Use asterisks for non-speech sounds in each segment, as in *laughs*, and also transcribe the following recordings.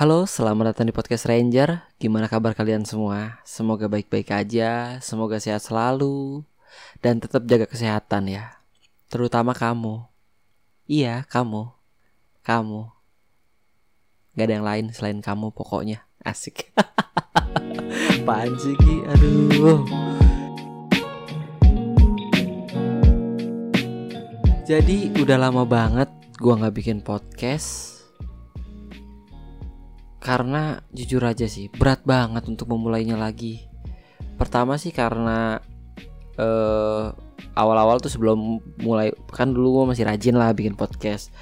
Halo, selamat datang di podcast Ranger. Gimana kabar kalian semua? Semoga baik-baik aja, semoga sehat selalu, dan tetap jaga kesehatan ya. Terutama kamu. Iya, kamu. Kamu. Gak ada yang lain selain kamu pokoknya. Asik. *laughs* Apaan Ki? Aduh. Jadi udah lama banget gua nggak bikin podcast karena jujur aja sih berat banget untuk memulainya lagi. Pertama sih karena eh awal-awal tuh sebelum mulai kan dulu gue masih rajin lah bikin podcast.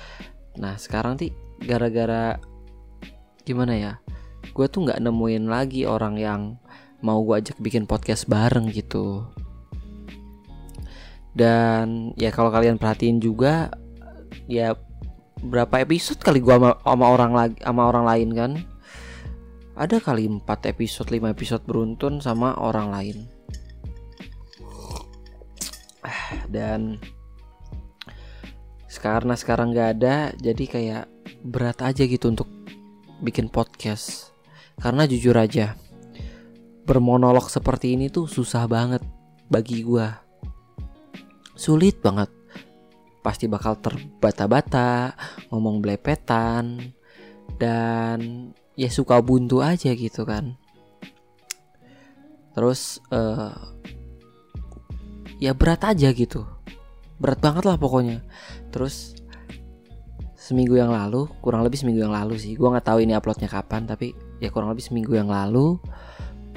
Nah sekarang sih gara-gara gimana ya? Gue tuh nggak nemuin lagi orang yang mau gue ajak bikin podcast bareng gitu. Dan ya kalau kalian perhatiin juga ya berapa episode kali gua sama, orang lagi sama orang lain kan? Ada kali 4 episode 5 episode beruntun sama orang lain. Dan karena sekarang nggak ada jadi kayak berat aja gitu untuk bikin podcast. Karena jujur aja bermonolog seperti ini tuh susah banget bagi gua. Sulit banget pasti bakal terbata-bata, ngomong belepetan, dan ya suka buntu aja gitu kan. Terus uh, ya berat aja gitu, berat banget lah pokoknya. Terus seminggu yang lalu, kurang lebih seminggu yang lalu sih, gue nggak tahu ini uploadnya kapan, tapi ya kurang lebih seminggu yang lalu,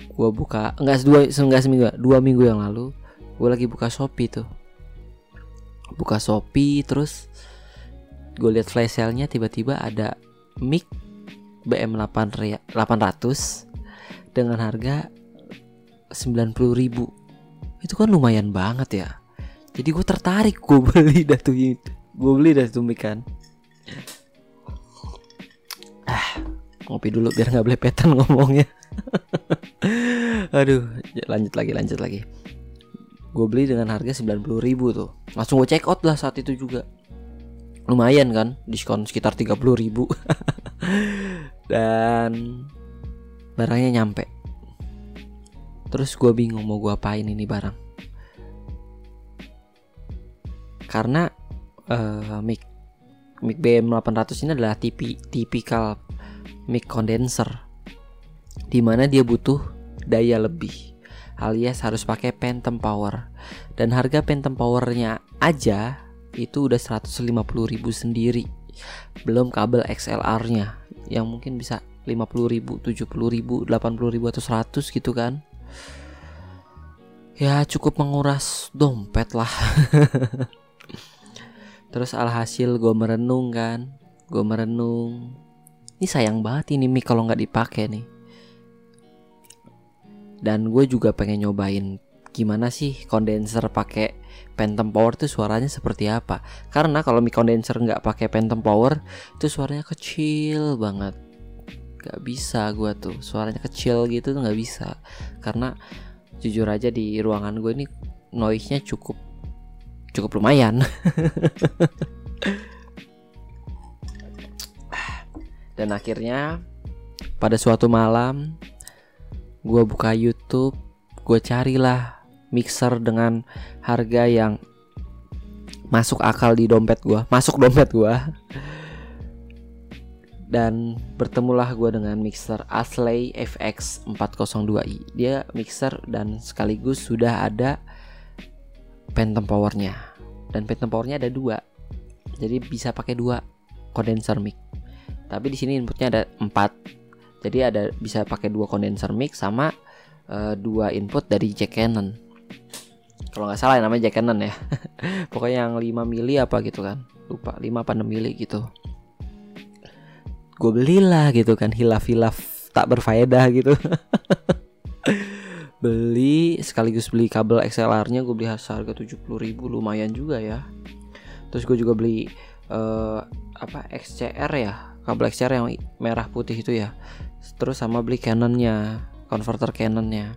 gue buka enggak dua enggak seminggu, dua minggu yang lalu, gue lagi buka shopee tuh buka Shopee terus gue lihat flash sale-nya tiba-tiba ada mic BM 800 dengan harga 90.000 itu kan lumayan banget ya. Jadi gue tertarik gue *laughs* beli dah tuh gue beli dah tuh mic kan. Ah ngopi dulu biar nggak belepetan ngomongnya. *laughs* Aduh lanjut lagi lanjut lagi gue beli dengan harga 90 ribu tuh. Langsung gue check out lah saat itu juga. Lumayan kan diskon sekitar 30 ribu. *laughs* Dan barangnya nyampe. Terus gue bingung mau gue apain ini barang. Karena uh, mic mic BM 800 ini adalah tipi tipikal mic condenser. Di mana dia butuh daya lebih alias harus pakai Phantom Power. Dan harga Phantom Powernya aja itu udah 150 ribu sendiri. Belum kabel XLR-nya yang mungkin bisa 50 ribu, 70 ribu, 80 ribu atau 100 gitu kan. Ya cukup menguras dompet lah. *laughs* Terus alhasil gue merenung kan, gue merenung. Ini sayang banget ini mic kalau nggak dipakai nih dan gue juga pengen nyobain gimana sih kondenser pakai Phantom Power tuh suaranya seperti apa. Karena kalau mic kondenser nggak pakai Phantom Power itu suaranya kecil banget. Gak bisa gue tuh. Suaranya kecil gitu tuh nggak bisa. Karena jujur aja di ruangan gue ini noise nya cukup cukup lumayan. *laughs* Dan akhirnya pada suatu malam gue buka YouTube, gue carilah mixer dengan harga yang masuk akal di dompet gue, masuk dompet gue. Dan bertemulah gue dengan mixer Asley FX 402i. Dia mixer dan sekaligus sudah ada phantom powernya. Dan phantom powernya ada dua, jadi bisa pakai dua condenser mic. Tapi di sini inputnya ada empat jadi ada bisa pakai dua kondenser mic sama uh, dua input dari jack Canon. Kalau nggak salah ya namanya jack Canon ya. *laughs* Pokoknya yang 5 mili apa gitu kan. Lupa 5 apa 6 mili gitu. Gue belilah gitu kan hilaf-hilaf tak berfaedah gitu. *laughs* beli sekaligus beli kabel XLR-nya gue beli harga 70 ribu lumayan juga ya. Terus gue juga beli uh, apa XCR ya kabel XLR yang merah putih itu ya. Terus sama beli Canonnya converter Canonnya.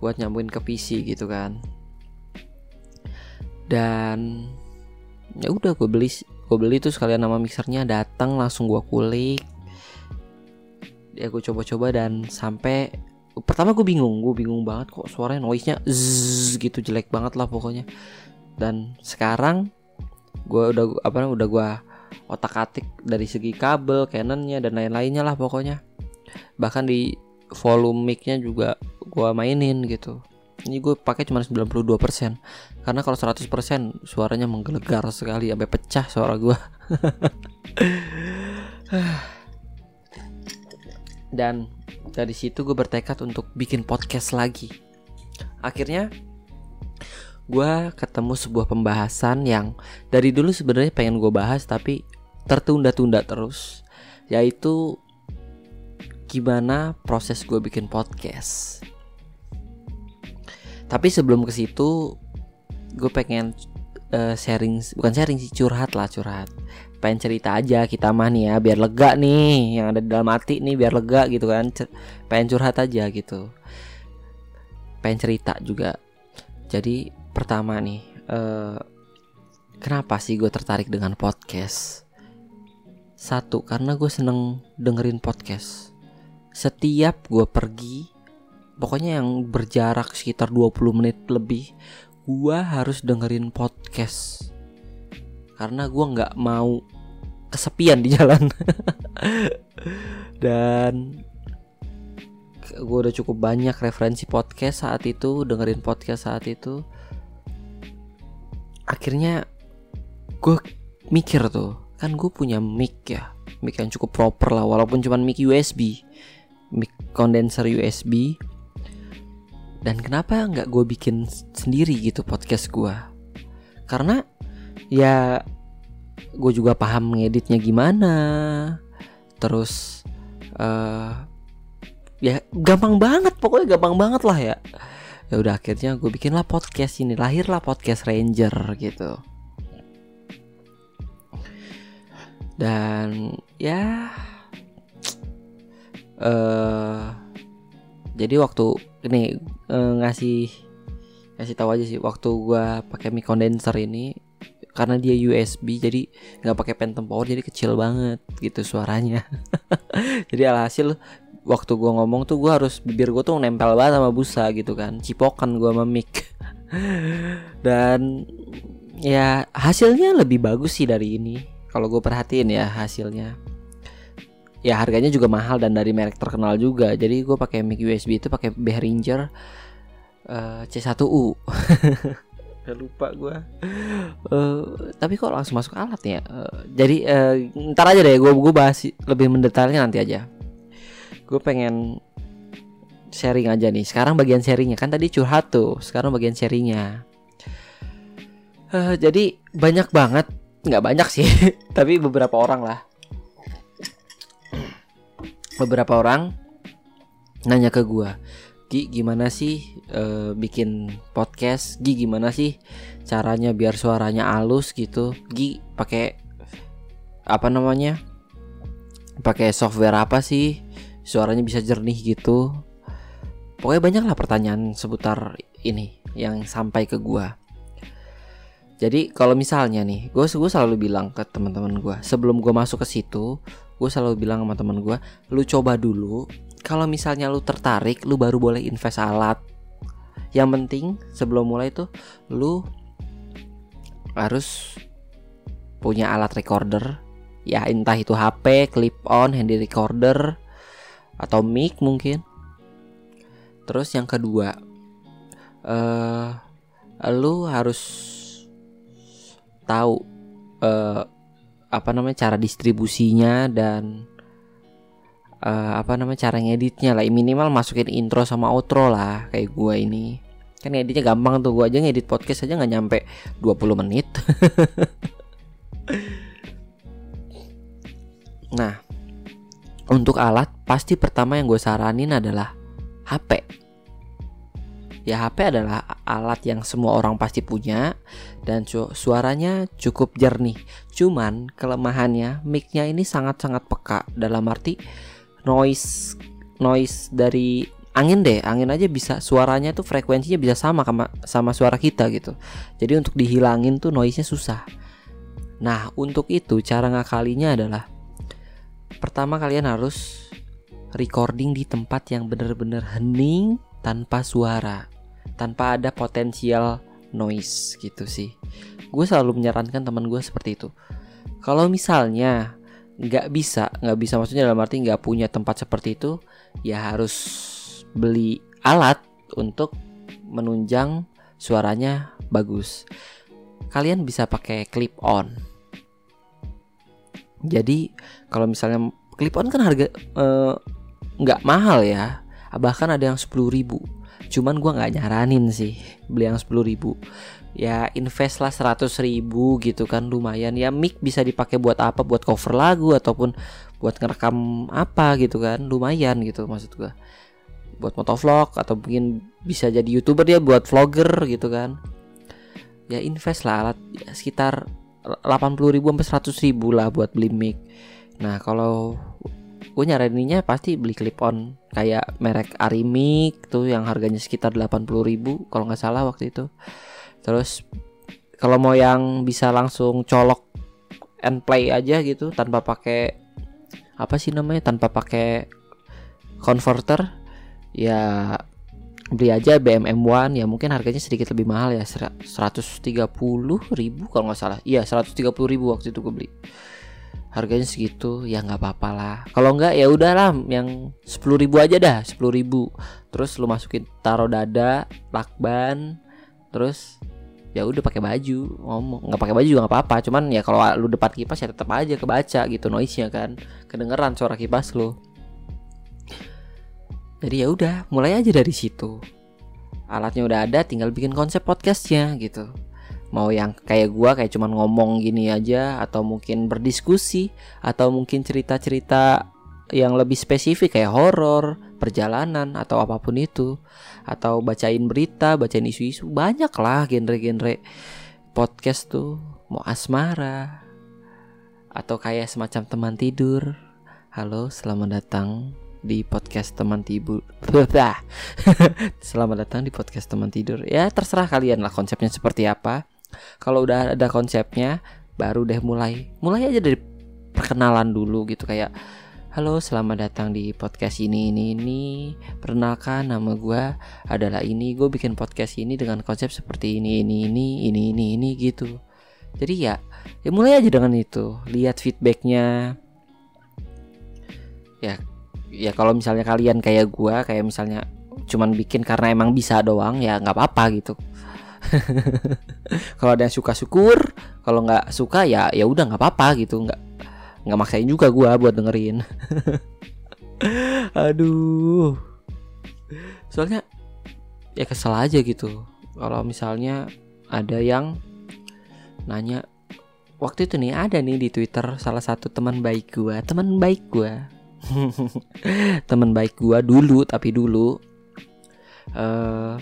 Buat nyambungin ke PC gitu kan. Dan ya udah gue beli gue beli tuh sekalian nama mixernya datang langsung gue kulik. Ya gue coba-coba dan sampai pertama gue bingung gue bingung banget kok suaranya noise nya zzz, gitu jelek banget lah pokoknya. Dan sekarang gue udah apa udah gue otak atik dari segi kabel Canonnya dan lain-lainnya lah pokoknya. Bahkan di volume micnya juga gue mainin gitu. Ini gue pakai cuma 92% karena kalau 100% suaranya menggelegar sekali sampai pecah suara gue *laughs* dan dari situ gue bertekad untuk bikin podcast lagi. Akhirnya gue ketemu sebuah pembahasan yang dari dulu sebenarnya pengen gue bahas tapi tertunda-tunda terus yaitu gimana proses gue bikin podcast. Tapi sebelum ke situ gue pengen uh, sharing bukan sharing sih curhat lah curhat. Pengen cerita aja kita mah nih ya biar lega nih yang ada di dalam hati nih biar lega gitu kan. Pengen curhat aja gitu. Pengen cerita juga. Jadi pertama nih uh, kenapa sih gue tertarik dengan podcast? Satu karena gue seneng dengerin podcast. Setiap gue pergi pokoknya yang berjarak sekitar 20 menit lebih gue harus dengerin podcast. Karena gue nggak mau kesepian di jalan. *laughs* Dan gue udah cukup banyak referensi podcast saat itu dengerin podcast saat itu akhirnya gue mikir tuh kan gue punya mic ya mic yang cukup proper lah walaupun cuma mic USB mic condenser USB dan kenapa nggak gue bikin sendiri gitu podcast gue karena ya gue juga paham ngeditnya gimana terus uh, ya gampang banget pokoknya gampang banget lah ya ya udah akhirnya gue bikin lah podcast ini lahirlah podcast Ranger gitu. Dan ya uh, jadi waktu ini uh, ngasih ngasih tahu aja sih waktu gue pakai mic condenser ini karena dia USB jadi nggak pakai phantom power jadi kecil banget gitu suaranya. *laughs* Jadi alhasil waktu gue ngomong tuh gue harus bibir gue tuh nempel banget sama busa gitu kan. Cipokan gue sama mic. *laughs* Dan ya hasilnya lebih bagus sih dari ini. Kalau gue perhatiin ya hasilnya. Ya harganya juga mahal dan dari merek terkenal juga. Jadi gue pakai mic USB itu pakai Behringer uh, C1U *laughs* Udah lupa gue uh, Tapi kok langsung masuk alat ya? Uh, Jadi uh, ntar aja deh gue gue bahas lebih mendetailnya nanti aja gue pengen sharing aja nih. Sekarang bagian sharingnya kan tadi curhat tuh. Sekarang bagian sharingnya. Uh, jadi banyak banget, nggak banyak sih, *laughs* tapi beberapa orang lah. Beberapa orang nanya ke gue, Gi gimana sih uh, bikin podcast? Gi gimana sih caranya biar suaranya halus gitu? Gi pakai apa namanya? Pakai software apa sih? Suaranya bisa jernih gitu. Pokoknya banyak lah pertanyaan seputar ini yang sampai ke gua. Jadi kalau misalnya nih gue gue selalu bilang ke teman-teman gue sebelum gue masuk ke situ gue selalu bilang sama teman gue lu coba dulu kalau misalnya lu tertarik lu baru boleh invest alat. Yang penting sebelum mulai tuh lu harus punya alat recorder. Ya entah itu HP, clip on, handy recorder atau mic mungkin. Terus yang kedua, uh, lu harus tahu uh, apa namanya cara distribusinya dan uh, apa namanya cara ngeditnya. Lah minimal masukin intro sama outro lah kayak gua ini. Kan ngeditnya gampang tuh gua aja ngedit podcast aja nggak nyampe 20 menit. *laughs* Nah untuk alat, pasti pertama yang gue saranin adalah HP. Ya HP adalah alat yang semua orang pasti punya dan suaranya cukup jernih. Cuman kelemahannya micnya ini sangat-sangat peka dalam arti noise noise dari angin deh angin aja bisa suaranya tuh frekuensinya bisa sama sama sama suara kita gitu jadi untuk dihilangin tuh noise nya susah nah untuk itu cara ngakalinya adalah pertama kalian harus recording di tempat yang bener-bener hening tanpa suara tanpa ada potensial noise gitu sih. Gue selalu menyarankan teman gue seperti itu. Kalau misalnya nggak bisa nggak bisa maksudnya dalam arti nggak punya tempat seperti itu ya harus beli alat untuk menunjang suaranya bagus. Kalian bisa pakai clip on jadi kalau misalnya clip on kan harga eh, nggak uh, mahal ya. Bahkan ada yang sepuluh ribu. Cuman gue nggak nyaranin sih beli yang sepuluh ribu. Ya invest lah 100 ribu gitu kan lumayan. Ya mic bisa dipakai buat apa? Buat cover lagu ataupun buat ngerekam apa gitu kan lumayan gitu maksud gua. Buat motovlog atau mungkin bisa jadi youtuber dia buat vlogger gitu kan. Ya invest lah alat ya, sekitar 80 ribu sampai 100 ribu lah buat beli mic. Nah kalau gue nyaraninnya pasti beli clip on kayak merek Arimic tuh yang harganya sekitar 80 ribu kalau nggak salah waktu itu. Terus kalau mau yang bisa langsung colok and play aja gitu tanpa pakai apa sih namanya tanpa pakai converter ya beli aja BMM One ya mungkin harganya sedikit lebih mahal ya 130 ribu kalau nggak salah. Iya 130 ribu waktu itu gue beli. Harganya segitu ya nggak apa-apa lah. Kalau nggak ya udahlah yang 10 ribu aja dah 10 ribu. Terus lu masukin taruh dada lakban terus ya udah pakai baju ngomong. Nggak pakai baju juga nggak apa-apa cuman ya kalau lu depan kipas ya tetap aja kebaca gitu noise nya kan. Kedengeran suara kipas lu jadi ya udah mulai aja dari situ. Alatnya udah ada tinggal bikin konsep podcastnya gitu. Mau yang kayak gua kayak cuman ngomong gini aja atau mungkin berdiskusi atau mungkin cerita-cerita yang lebih spesifik kayak horor, perjalanan atau apa pun itu. Atau bacain berita, bacain isu-isu banyak lah genre-genre podcast tuh. Mau asmara atau kayak semacam teman tidur. Halo, selamat datang di podcast teman tidur. *laughs* selamat datang di podcast teman tidur. Ya terserah kalian lah konsepnya seperti apa. Kalau udah ada konsepnya, baru deh mulai. Mulai aja dari perkenalan dulu gitu kayak Halo, selamat datang di podcast ini ini ini. Perkenalkan nama gue adalah ini. Gue bikin podcast ini dengan konsep seperti ini ini ini ini ini ini gitu. Jadi ya, ya mulai aja dengan itu. Lihat feedbacknya. Ya, ya kalau misalnya kalian kayak gue, kayak misalnya cuman bikin karena emang bisa doang, ya nggak apa-apa gitu. *laughs* kalau ada yang suka syukur, kalau nggak suka ya ya udah nggak apa-apa gitu, nggak nggak maksain juga gue buat dengerin. *laughs* Aduh. Soalnya ya kesel aja gitu. Kalau misalnya ada yang nanya waktu itu nih ada nih di twitter salah satu teman baik gue teman baik gue *laughs* teman baik gue dulu tapi dulu uh,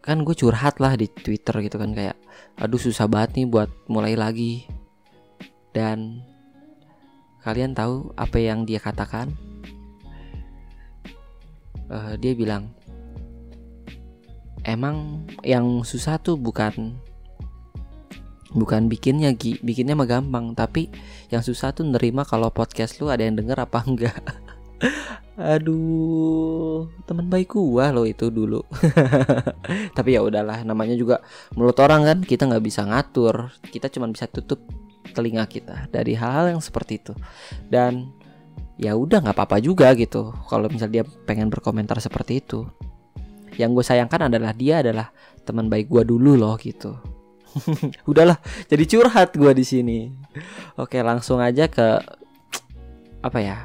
kan gue curhat lah di twitter gitu kan kayak aduh susah banget nih buat mulai lagi dan kalian tahu apa yang dia katakan? Uh, dia bilang, emang yang susah tuh bukan bukan bikinnya Gi, bikinnya mah gampang, tapi yang susah tuh nerima kalau podcast lu ada yang denger apa enggak. *laughs* Aduh, teman baik gua lo itu dulu. *laughs* Tapi ya udahlah, namanya juga mulut orang kan, kita nggak bisa ngatur. Kita cuma bisa tutup telinga kita dari hal-hal yang seperti itu dan ya udah nggak apa-apa juga gitu kalau misal dia pengen berkomentar seperti itu yang gue sayangkan adalah dia adalah teman baik gue dulu loh gitu *laughs* udahlah jadi curhat gue di sini oke langsung aja ke apa ya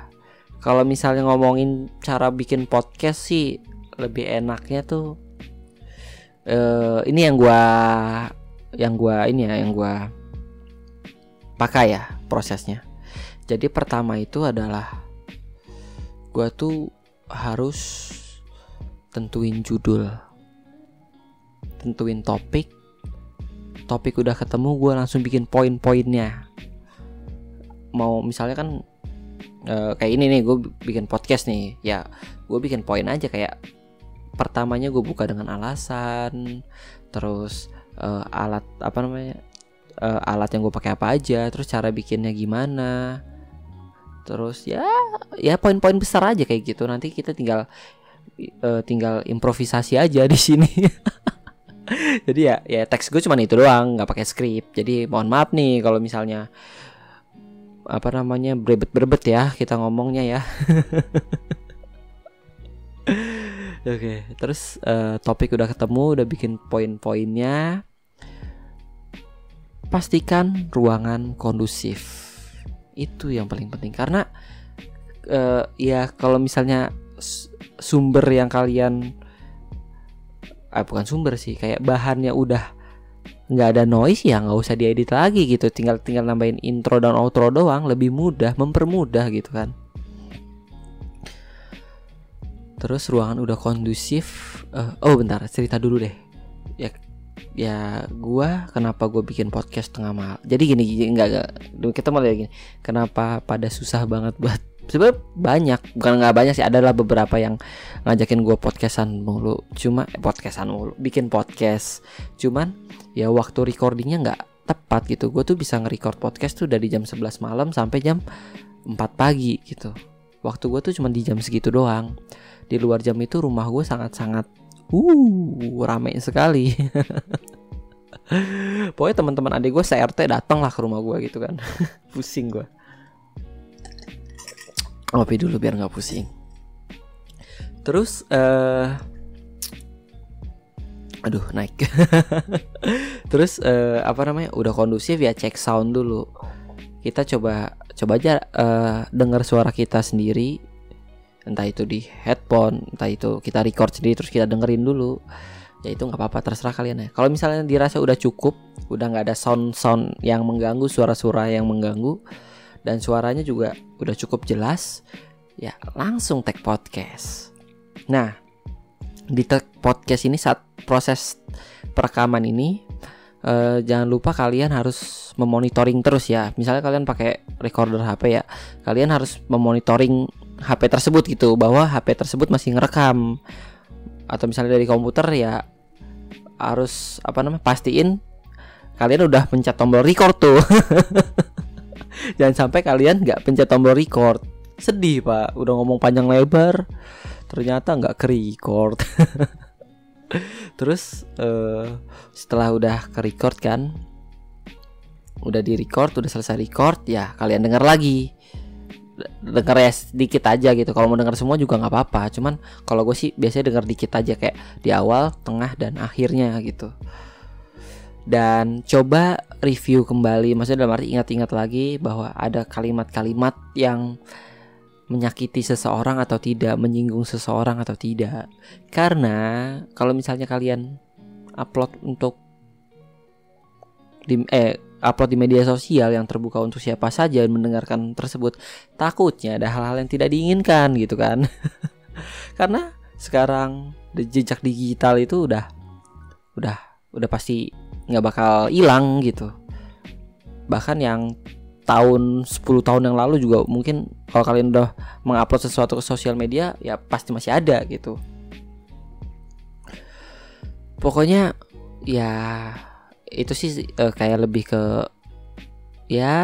kalau misalnya ngomongin cara bikin podcast sih lebih enaknya tuh uh, ini yang gue yang gue ini ya yang gue pakai ya prosesnya. Jadi pertama itu adalah gue tuh harus tentuin judul, tentuin topik. Topik udah ketemu, gue langsung bikin poin-poinnya. Mau misalnya kan e, kayak ini nih, gue bikin podcast nih, ya gue bikin poin aja kayak pertamanya gue buka dengan alasan, terus e, alat apa namanya uh, alat yang gue pakai apa aja terus cara bikinnya gimana. Terus ya ya poin-poin besar aja kayak gitu. Nanti kita tinggal uh, tinggal improvisasi aja di sini *laughs* *laughs* jadi ya ya teks gue cuma itu doang nggak pakai skrip jadi mohon maaf nih kalau misalnya apa namanya berebet-berebet ya kita ngomongnya ya *laughs* Oke, okay, terus uh, topik udah ketemu, udah bikin poin-poinnya. Pastikan ruangan kondusif. Itu yang paling penting karena uh, ya kalau misalnya sumber yang kalian ah bukan sumber sih, kayak bahannya udah nggak ada noise ya nggak usah diedit lagi gitu. Tinggal tinggal nambahin intro dan outro doang lebih mudah mempermudah gitu kan. Terus ruangan udah kondusif uh, oh bentar cerita dulu deh. Ya ya gua kenapa gue bikin podcast tengah malam jadi gini, gini enggak kita mau lihat gini kenapa pada susah banget buat sebenarnya banyak bukan nggak banyak sih adalah beberapa yang ngajakin gue podcastan mulu. Cuma eh, podcastan mulu bikin podcast. Cuman ya waktu recordingnya nggak tepat gitu. Gue tuh bisa nge-record podcast tuh dari jam 11 malam sampai jam 4 pagi gitu. Waktu gue tuh cuma di jam segitu doang. Di luar jam itu rumah gue sangat-sangat uh rame sekali. *laughs* Pokoknya teman-teman adik gue CRT datang lah ke rumah gue gitu kan. *laughs* Pusing gue ngopi dulu biar nggak pusing. Terus uh, aduh naik. *laughs* Terus uh, apa namanya udah kondusif ya cek sound dulu. Kita coba coba aja uh, dengar suara kita sendiri. Entah itu di headphone entah itu kita record sendiri terus kita dengerin dulu. Ya itu nggak apa-apa terserah kalian ya. Kalau misalnya dirasa udah cukup udah nggak ada sound sound yang mengganggu suara-suara yang mengganggu dan suaranya juga udah cukup jelas. Ya langsung tag podcast. Nah di tag podcast ini saat proses perekaman ini uh, jangan lupa kalian harus memonitoring terus ya. Misalnya kalian pakai recorder HP ya kalian harus memonitoring HP tersebut gitu bahwa HP tersebut masih ngerekam. Atau misalnya dari komputer ya harus apa namanya pastiin kalian udah pencet tombol record tuh *laughs* jangan sampai kalian nggak pencet tombol record. Sedih pak. Udah ngomong panjang lebar ternyata nggak ke record *laughs* terus uh, setelah udah ke record kan udah di record udah selesai record ya kalian dengar lagi. Denger ya sedikit aja gitu. Kalau mau denger semua juga nggak apa-apa. Cuman kalau gue sih biasanya denger dikit aja kayak di awal tengah dan akhirnya gitu dan coba review kembali maksudnya dalam arti ingat-ingat lagi bahwa ada kalimat-kalimat yang menyakiti seseorang atau tidak menyinggung seseorang atau tidak. Karena kalau misalnya kalian upload untuk di eh upload di media sosial yang terbuka untuk siapa saja dan mendengarkan tersebut takutnya ada hal-hal yang tidak diinginkan gitu kan. *laughs* Karena sekarang jejak digital itu udah udah udah pasti nggak bakal hilang gitu bahkan yang tahun 10 tahun yang lalu juga mungkin kalau kalian udah mengupload sesuatu ke sosial media ya pasti masih ada gitu pokoknya ya itu sih uh, kayak lebih ke ya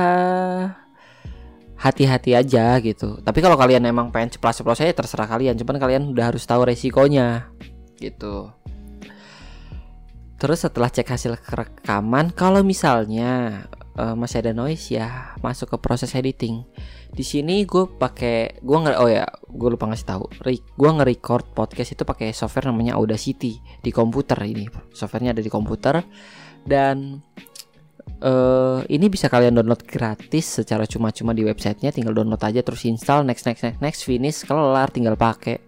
hati-hati aja gitu. Tapi kalau kalian emang pengen ceplos-ceplos saya terserah kalian. Cuman kalian udah harus tahu resikonya gitu. Terus setelah cek hasil rekaman, kalau misalnya uh, masih ada noise ya masuk ke proses editing. Di sini gue pakai gue nggak oh ya gue lupa ngasih tahu. Gue nge-record podcast itu pakai software namanya Audacity di komputer ini. Softwarenya ada di komputer dan uh, ini bisa kalian download gratis secara cuma-cuma di websitenya tinggal download aja terus install next next next next finish kelar tinggal pakai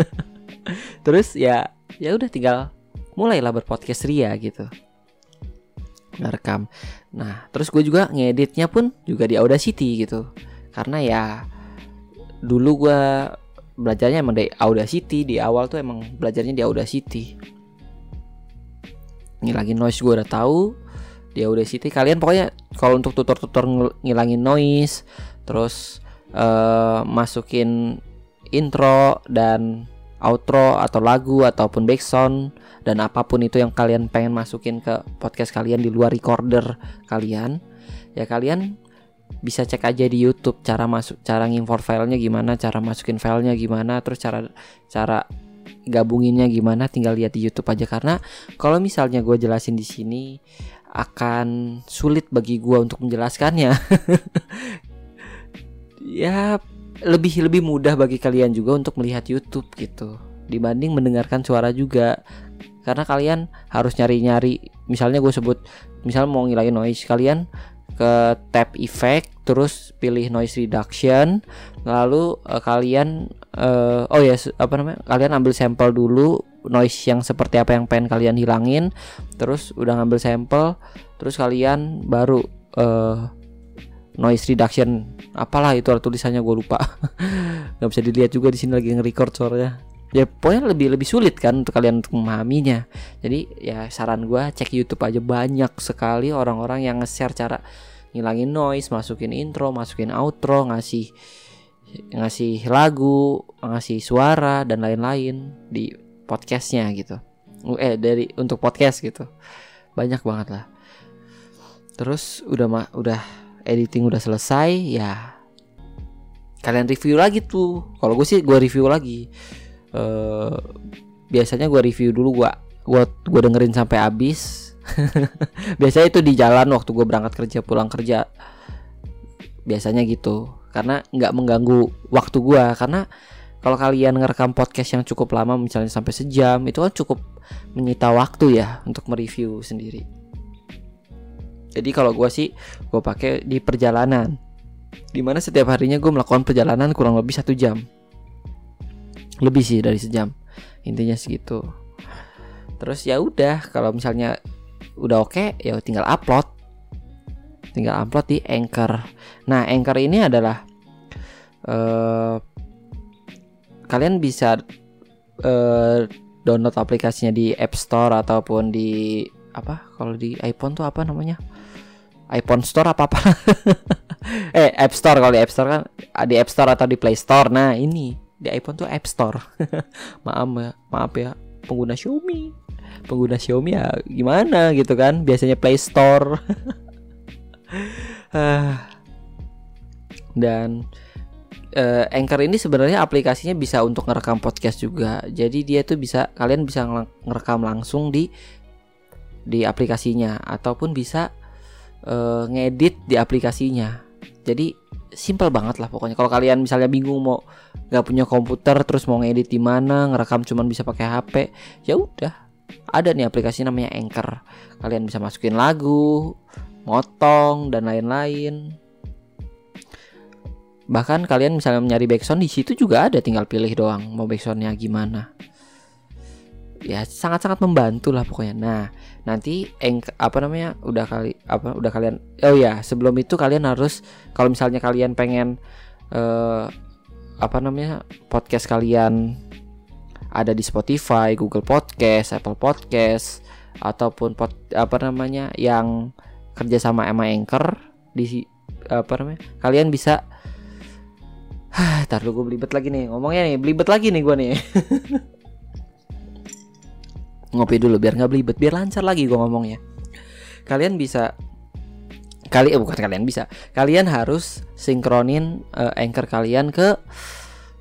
*laughs* terus ya ya udah tinggal mulailah berpodcast ria gitu. Ngerekam. Nah terus gue juga ngeditnya pun juga di Audacity gitu. Karena ya dulu gue belajarnya emang di Audacity. Di awal tuh emang belajarnya di Audacity. Ngilangin noise gue udah tahu. Di Audacity kalian pokoknya kalau untuk tutor-tutor ngilangin noise terus uh, masukin intro dan outro atau lagu ataupun background dan apa pun itu yang kalian pengen masukin ke podcast kalian di luar recorder kalian ya kalian bisa cek aja di YouTube cara masuk cara ngimport filenya gimana, cara masukin filenya gimana, terus cara cara gabunginnya gimana tinggal lihat di YouTube aja karena kalau misalnya gue jelasin di sini akan sulit bagi gue untuk menjelaskannya. *laughs* ya lebih lebih mudah bagi kalian juga untuk melihat YouTube gitu. Dibanding mendengarkan suara juga. Karena kalian harus nyari-nyari misalnya gue sebut misal mau ngilangin noise kalian ke tab effect terus pilih noise reduction lalu uh, kalian uh, oh ya apa namanya kalian ambil sampel dulu noise yang seperti apa yang pengen kalian hilangin terus udah ngambil sampel terus kalian baru uh, noise reduction apalah itu tulisannya gue lupa. *laughs* Nggak bisa dilihat juga di sini lagi nge-record suaranya. Ya pokoknya lebih lebih sulit kan untuk kalian untuk memahaminya. Jadi ya saran gue cek YouTube aja. Banyak sekali orang-orang yang nge-share cara ngilangin noise masukin intro masukin outro ngasih ngasih lagu ngasih suara dan lain-lain di podcastnya gitu. Eh dari untuk podcast gitu. Banyak banget lah. Terus udah mah udah editing udah selesai ya kalian review lagi tuh. Kalau gue sih gue review lagi. Uh, biasanya gue review dulu gue gue gue dengerin sampai habis. *laughs* Biasanya itu di jalan waktu gue berangkat kerja pulang kerja. Biasanya gitu. Karena nggak mengganggu waktu gue karena kalau kalian ngerekam podcast yang cukup lama misalnya sampai sejam itu kan cukup menyita waktu ya untuk mereview sendiri jadi kalau gue sih gue pakai di perjalanan. Di mana setiap harinya gue melakukan perjalanan kurang lebih satu jam. Lebih sih dari sejam. Intinya segitu terus ya udah kalau misalnya udah oke okay, ya tinggal upload. Tinggal upload di Anchor. Nah Anchor ini adalah uh, kalian bisa uh, download aplikasinya di App Store ataupun di apa kalau di iPhone tuh apa namanya iPhone Store apa apa? *laughs* Eh App Store kalau di App Store kan di App Store atau di Play Store. Nah ini di iPhone tuh App Store. *laughs* Maaf ya maaf ya pengguna Xiaomi. Pengguna Xiaomi ya gimana gitu kan biasanya Play Store. *laughs* Dan uh, Anchor ini sebenarnya aplikasinya bisa untuk ngerekam podcast juga. Jadi dia tuh bisa kalian bisa ngerekam langsung di di aplikasinya ataupun bisa uh, ngedit di aplikasinya. Jadi simple banget lah pokoknya. Kalau kalian misalnya bingung mau nggak punya komputer terus mau ngedit di mana ngerekam cuman bisa pakai HP ya udah. Ada nih aplikasi namanya Anchor. Kalian bisa masukin lagu motong dan lain-lain. Bahkan kalian misalnya nyari backsound di situ juga ada. Tinggal pilih doang mau backsoundnya gimana ya sangat-sangat membantu lah pokoknya. Nah nanti eng apa namanya udah kali apa udah kalian oh ya sebelum itu kalian harus kalau misalnya kalian pengen uh, apa namanya podcast kalian ada di Spotify, Google Podcast, Apple Podcast ataupun pod, apa namanya yang kerja sama sama Anchor di apa namanya kalian bisa *sighs* Tar dulu gue belibet lagi nih ngomongnya nih belibet lagi nih gue nih *laughs* ngopi dulu biar nggak belibet biar lancar lagi gue ngomongnya. Kalian bisa kali eh, bukan kalian bisa. Kalian harus sinkronin uh, anchor kalian ke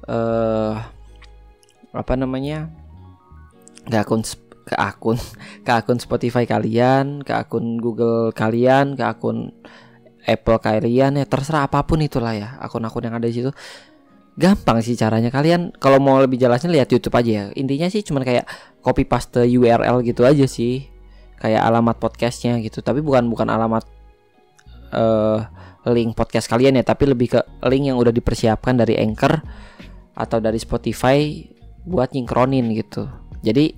uh, apa namanya ke akun ke akun *laughs* ke akun Spotify kalian ke akun Google kalian ke akun Apple kalian ya terserah apa pun itulah ya akun-akun yang ada di situ gampang sih caranya. Kalian kalau mau lebih jelasnya lihat YouTube aja ya. Intinya sih cuman kayak copy paste URL gitu aja sih. Kayak alamat podcastnya gitu. Tapi bukan bukan alamat uh, link podcast kalian ya. Tapi lebih ke link yang udah dipersiapkan dari Anchor atau dari Spotify buat nyingkronin gitu. Jadi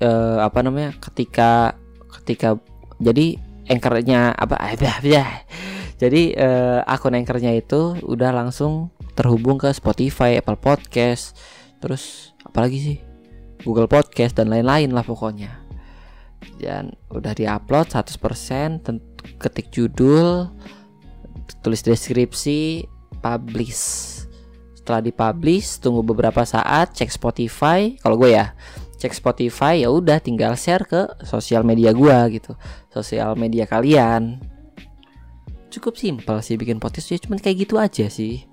uh, apa namanya ketika ketika jadi anchornya apa? Ya *laughs* jadi uh, akun anchornya itu udah langsung terhubung ke Spotify, Apple Podcast, terus apalagi sih Google Podcast dan lain-lain lah pokoknya. Dan udah diupload 100% tentu ketik judul, tulis deskripsi, publish. Setelah dipublish, tunggu beberapa saat, cek Spotify. Kalau gue ya, cek Spotify ya udah tinggal share ke sosial media gue gitu, sosial media kalian cukup simpel sih bikin podcast ya cuman kayak gitu aja sih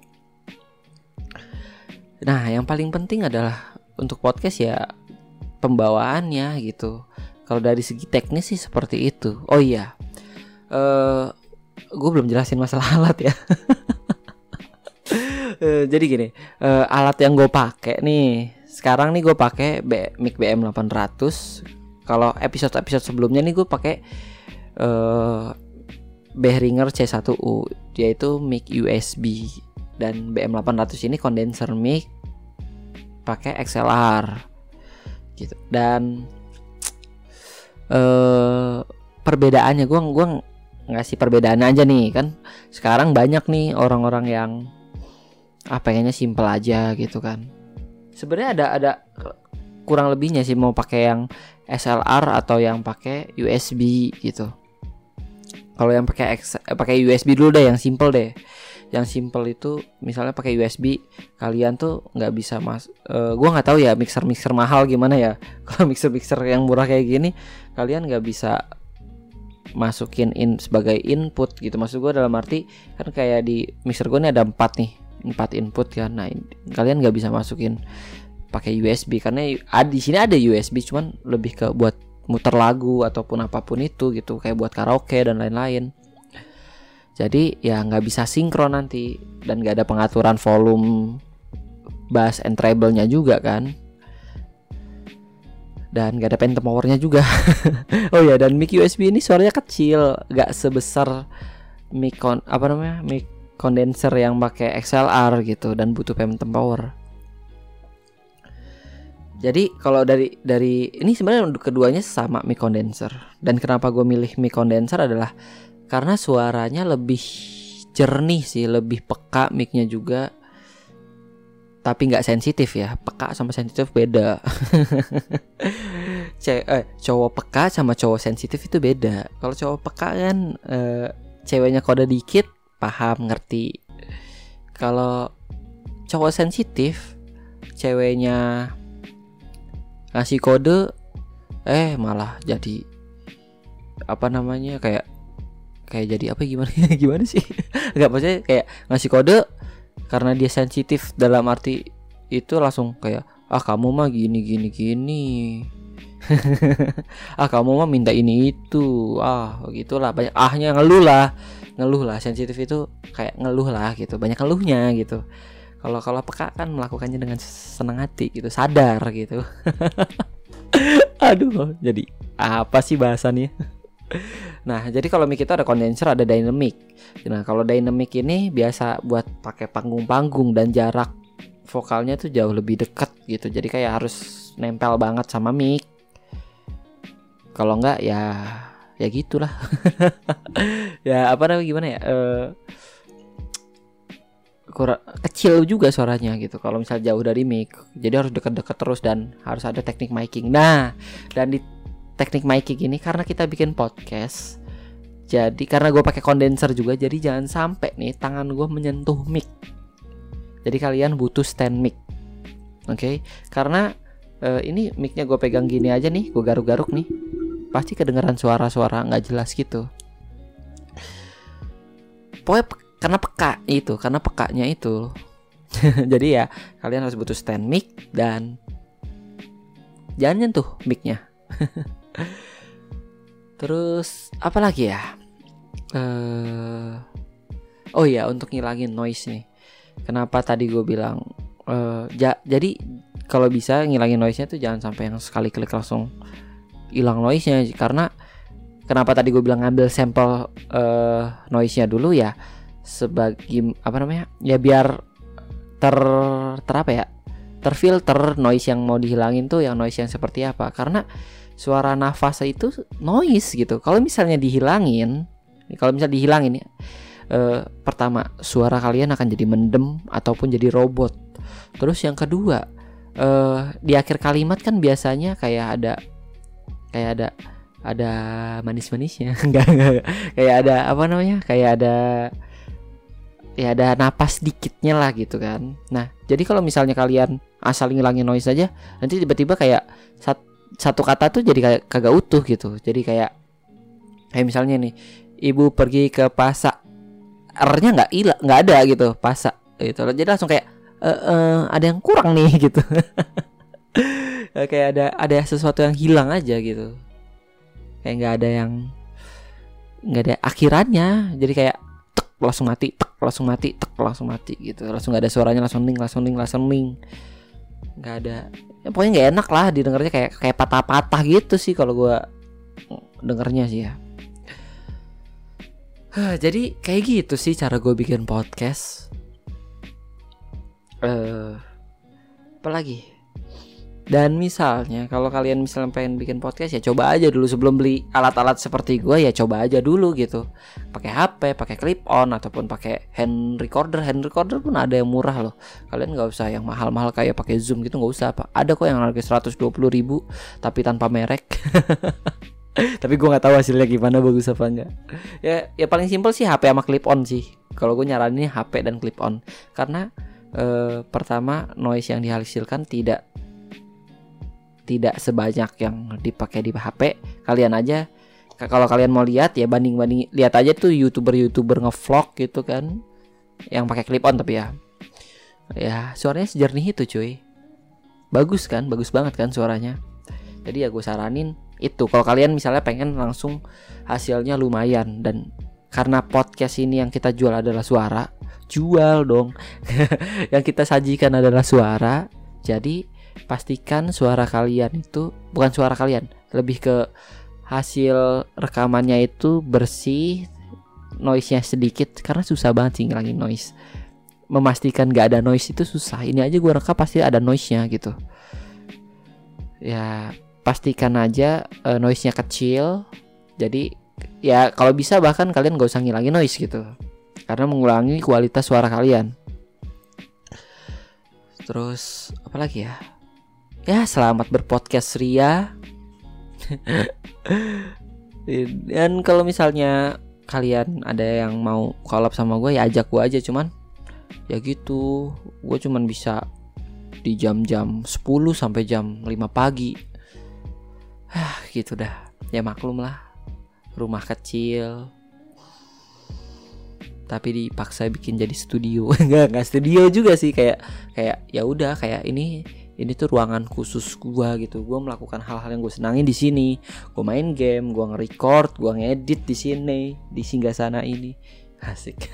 nah yang paling penting adalah untuk podcast ya pembawaannya gitu. Kalau dari segi teknis sih seperti itu. Oh iya uh, gue belum jelasin masalah *laughs* alat ya. Uh, jadi gini uh, alat yang gue pakai nih sekarang nih gue pakai mic BM 800 kalau episode episode sebelumnya nih gue pakai uh, Behringer C1U yaitu mic USB dan BM800 ini kondenser mic pakai XLR gitu. Dan uh, perbedaannya gue gua ngasih perbedaan aja nih kan. Sekarang banyak nih orang-orang yang apa kayaknya simple aja gitu kan. Sebenarnya ada ada kurang lebihnya sih mau pakai yang SLR atau yang pakai USB gitu. Kalau yang pakai eh, pakai USB dulu deh yang simple deh yang simple itu misalnya pakai USB kalian tuh nggak bisa mas uh, gua nggak tahu ya mixer mixer mahal gimana ya. *laughs* Kalau mixer mixer yang murah kayak gini kalian nggak bisa masukin in sebagai input gitu. Maksud gua dalam arti kan kayak di mixer gua ini ada empat nih empat input kan nah kalian nggak bisa masukin pakai USB karena di sini ada USB cuman lebih ke buat muter lagu ataupun apa pun itu gitu. Kayak buat karaoke dan lain-lain jadi ya nggak bisa sinkron nanti dan nggak ada pengaturan volume bass and treble-nya juga kan. Dan gak ada phantom powernya juga. *laughs* Oh ya dan mic USB ini suaranya kecil gak sebesar mic kon apa namanya mic condenser yang pakai XLR gitu dan butuh phantom power. Jadi kalau dari dari ini sebenarnya keduanya sama mic condenser. Dan kenapa gue milih mic condenser adalah karena suaranya lebih jernih sih, lebih peka micnya juga. Tapi nggak sensitif ya, peka sama sensitif beda. *laughs* Ce eh, cowok peka sama cowok sensitif itu beda. Kalau cowok peka kan eh, ceweknya kode dikit paham ngerti. Kalau cowok sensitif ceweknya ngasih kode eh malah jadi apa namanya kayak kayak jadi apa gimana *laughs* gimana sih? Nggak maksudnya kayak ngasih kode karena dia sensitif dalam arti itu langsung kayak ah kamu mah gini gini gini. *laughs* Ah kamu mah minta ini itu. Ah gitulah banyak ahnya ngeluh lah. Ngeluh lah sensitif itu kayak ngeluh lah gitu banyak ngeluhnya gitu. Kalau kalau peka kan melakukannya dengan senang hati gitu sadar gitu. *laughs* Aduh jadi apa sih bahasannya nah jadi kalau mic itu ada kondenser ada dynamic. Nah kalau dynamic ini biasa buat pakai panggung-panggung dan jarak vokalnya tuh jauh lebih dekat gitu. Jadi kayak harus nempel banget sama mic. Kalau enggak ya ya gitulah. *laughs* Ya apa namanya gimana ya? Uh, kurang kecil juga suaranya gitu. Kalau misal jauh dari mic jadi harus deket-deket terus dan harus ada teknik miking. Nah dan di teknik miking ini karena kita bikin podcast jadi karena gue pakai kondenser juga jadi jangan sampai nih tangan gue menyentuh mic. Jadi kalian butuh stand mic oke? Okay? karena uh, ini micnya gue pegang gini aja nih gue garuk-garuk nih pasti kedengeran suara-suara nggak jelas gitu. Pokoknya karena peka itu karena pekanya itu. *laughs* Jadi ya kalian harus butuh stand mic dan jangan nyentuh micnya *laughs* terus apa lagi ya? Uh, oh iya untuk ngilangin noise nih. Kenapa tadi gue bilang uh, ja, jadi kalau bisa ngilangin noise nya tuh jangan sampai yang sekali klik langsung hilang noise nya karena kenapa tadi gue bilang ngambil sampel uh, noise nya dulu ya sebagai apa namanya ya biar ter ter apa ya terfilter noise yang mau dihilangin tuh yang noise yang seperti apa. Karena suara nafas itu noise gitu. Kalau misalnya dihilangin kalau misalnya dihilangin ya eh, pertama suara kalian akan jadi mendem ataupun jadi robot. Terus yang kedua eh, di akhir kalimat kan biasanya kayak ada kayak ada ada manis-manisnya. *laughs* Enggak enggak. Kayak ada apa namanya? Kayak ada ya ada napas dikitnya lah gitu kan. Nah, jadi kalau misalnya kalian asal ngilangin noise aja, nanti tiba-tiba kayak sat, satu kata tuh jadi kayak kagak utuh gitu. Jadi kayak kayak misalnya nih, ibu pergi ke pasar. R-nya nggak ilah nggak ada gitu pasa gitu. Jadi langsung kayak e, e, ada yang kurang nih *laughs* gitu. Kayak ada ada sesuatu yang hilang aja gitu. Kayak nggak ada yang nggak ada akhirannya. Jadi kayak tek langsung mati tek langsung mati tek langsung mati gitu. Langsung nggak ada suaranya langsung ning langsung ning langsung ning. Nggak ada ya, pokoknya nggak enak lah didengarnya kayak kayak patah-patah gitu sih kalau gue dengernya sih ya jadi kayak gitu sih cara gue bikin podcast. Eh, uh, apa lagi? Dan misalnya kalau kalian misalnya pengen bikin podcast ya coba aja dulu sebelum beli alat-alat seperti gue ya coba aja dulu gitu. Pakai HP, pakai clip on ataupun pakai hand recorder. Hand recorder pun ada yang murah loh. Kalian nggak usah yang mahal-mahal kayak pakai zoom gitu nggak usah apa. Ada kok yang harga 120 ribu tapi tanpa merek. *laughs* tapi gue nggak tahu hasilnya gimana bagus apa enggak ya ya paling simpel sih HP sama clip on sih kalau gue nyaranin HP dan clip on karena eh, pertama noise yang dihasilkan tidak tidak sebanyak yang dipakai di HP kalian aja. Kalau kalian mau lihat ya banding banding lihat aja tuh youtuber youtuber ngevlog gitu kan yang pakai clip on tapi ya. Ya suaranya sejernih itu cuy. Bagus kan bagus banget kan suaranya. Jadi ya gue saranin itu. Kalau kalian misalnya pengen langsung hasilnya lumayan dan karena podcast ini yang kita jual adalah suara jual dong. *laughs* Yang kita sajikan adalah suara jadi pastikan suara kalian itu bukan suara kalian lebih ke hasil rekamannya itu bersih noise-nya sedikit karena susah banget sih ngilangin noise memastikan gak ada noise itu susah ini aja gue rekam pasti ada noise-nya gitu ya pastikan aja uh, noise-nya kecil. Jadi ya kalau bisa bahkan kalian gak usah ngilangin noise gitu. Karena mengulangi kualitas suara kalian. Terus apa lagi ya? Ya selamat berpodcast Ria. Dan kalau misalnya kalian ada yang mau collab sama gue ya ajak gue aja cuman ya gitu. Gue cuman bisa di jam-jam 10 sampai jam 5 pagi. Ah gitu dah. Ya maklum lah rumah kecil. Tapi dipaksa bikin jadi studio. *laughs* Nggak nggak studio juga sih kayak kayak ya udah kayak ini ini tuh ruangan khusus gua gitu gua melakukan hal-hal yang gue senangin di sini gua main game gua nge-record gua ngedit di sini di singgah sana ini *laughs* asik *laughs*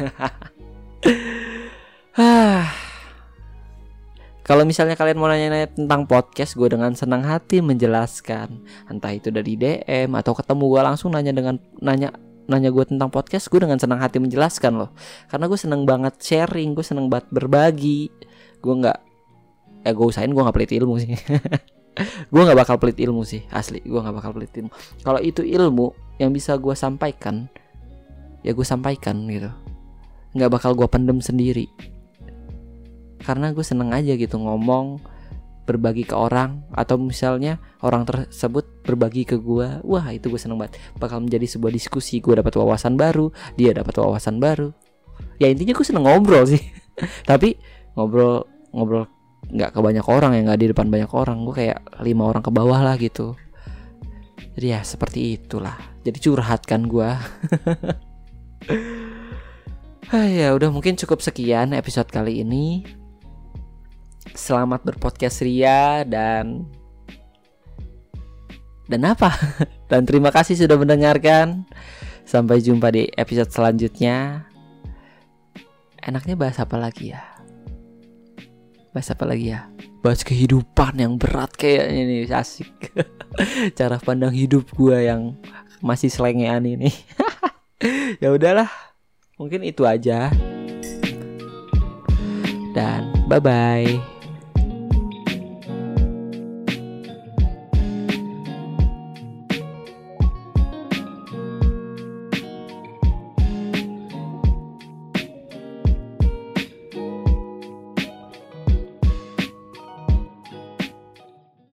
kalau misalnya kalian mau nanya-nanya tentang podcast, gue dengan senang hati menjelaskan. Entah itu dari DM atau ketemu gue langsung nanya dengan nanya nanya gue tentang podcast, gue dengan senang hati menjelaskan loh. Karena gue seneng banget sharing, gue seneng banget berbagi. Gue nggak, ya gue usahain gue nggak pelit ilmu sih. *laughs* gue nggak bakal pelit ilmu sih, asli. Gue nggak bakal pelit ilmu. Kalau itu ilmu yang bisa gue sampaikan, ya gue sampaikan gitu. Nggak bakal gue pendem sendiri karena gue seneng aja gitu ngomong berbagi ke orang atau misalnya orang tersebut berbagi ke gue wah itu gue seneng banget bakal menjadi sebuah diskusi gue dapat wawasan baru dia dapat wawasan baru ya intinya gue seneng ngobrol sih *laughs* tapi ngobrol ngobrol nggak ke banyak orang ya nggak di depan banyak orang gue kayak lima orang ke bawah lah gitu jadi ya seperti itulah jadi curhat kan gue *laughs* ya udah mungkin cukup sekian episode kali ini Selamat berpodcast Ria dan dan apa? *laughs* dan terima kasih sudah mendengarkan. Sampai jumpa di episode selanjutnya. Enaknya bahas apa lagi ya? Bahas apa lagi ya? Bahas kehidupan yang berat kayaknya nih asik. *laughs* Cara pandang hidup gue yang masih selengean ini. *laughs* ya udahlah, mungkin itu aja. Dan bye bye.